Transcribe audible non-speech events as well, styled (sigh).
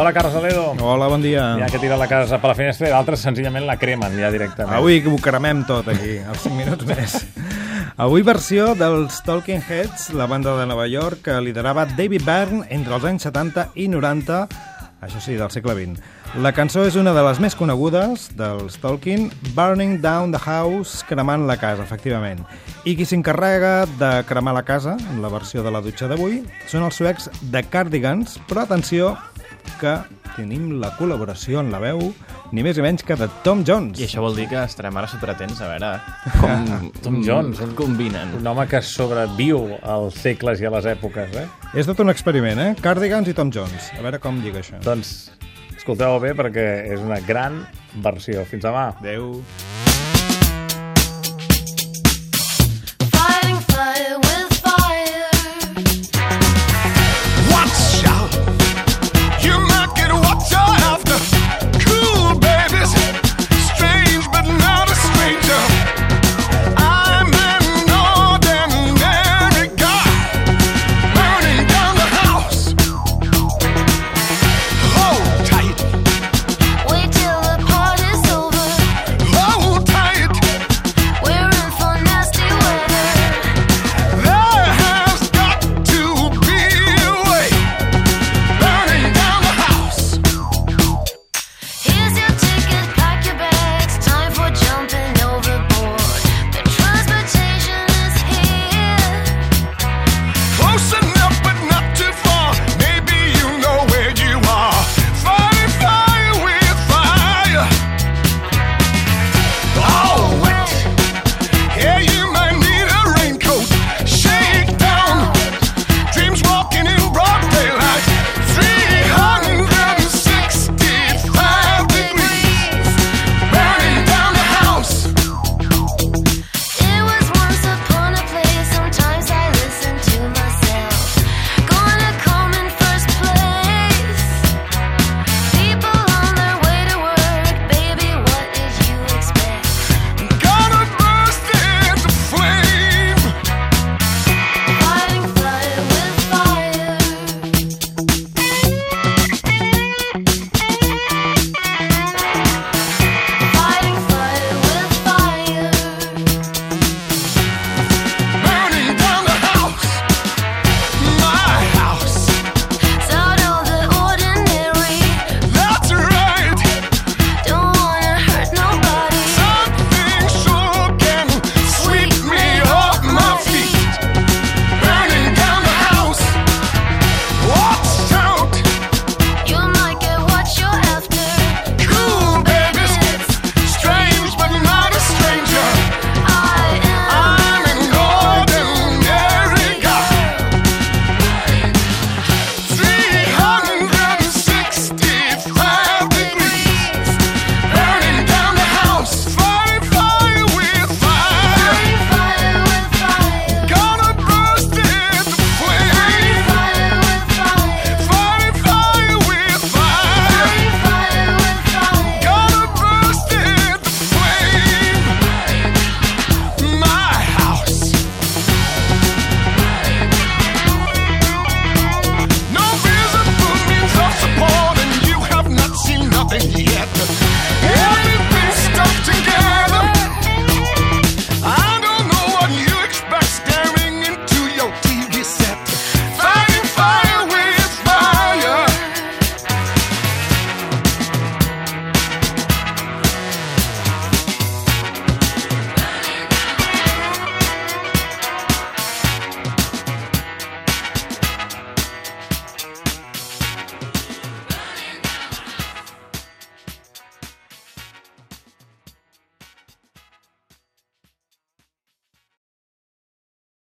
Hola, Carles Aledo. Hola, bon dia. Hi ha que tirar la casa per la finestra i d'altres senzillament la cremen ja directament. Avui ho cremem tot aquí, als 5 minuts més. Avui versió dels Talking Heads, la banda de Nova York que liderava David Byrne entre els anys 70 i 90, això sí, del segle XX. La cançó és una de les més conegudes dels Tolkien, Burning Down the House, cremant la casa, efectivament. I qui s'encarrega de cremar la casa, en la versió de la dutxa d'avui, són els suecs de Cardigans, però atenció que tenim la col·laboració en la veu ni més ni menys que de Tom Jones. I això vol dir que estarem ara superatents a veure com (laughs) Tom Jones, com combinen. Un home que sobreviu als segles i a les èpoques, eh? És tot un experiment, eh? Cardigans i Tom Jones. A veure com lliga això. Doncs escolteu bé perquè és una gran versió. Fins demà. Adéu.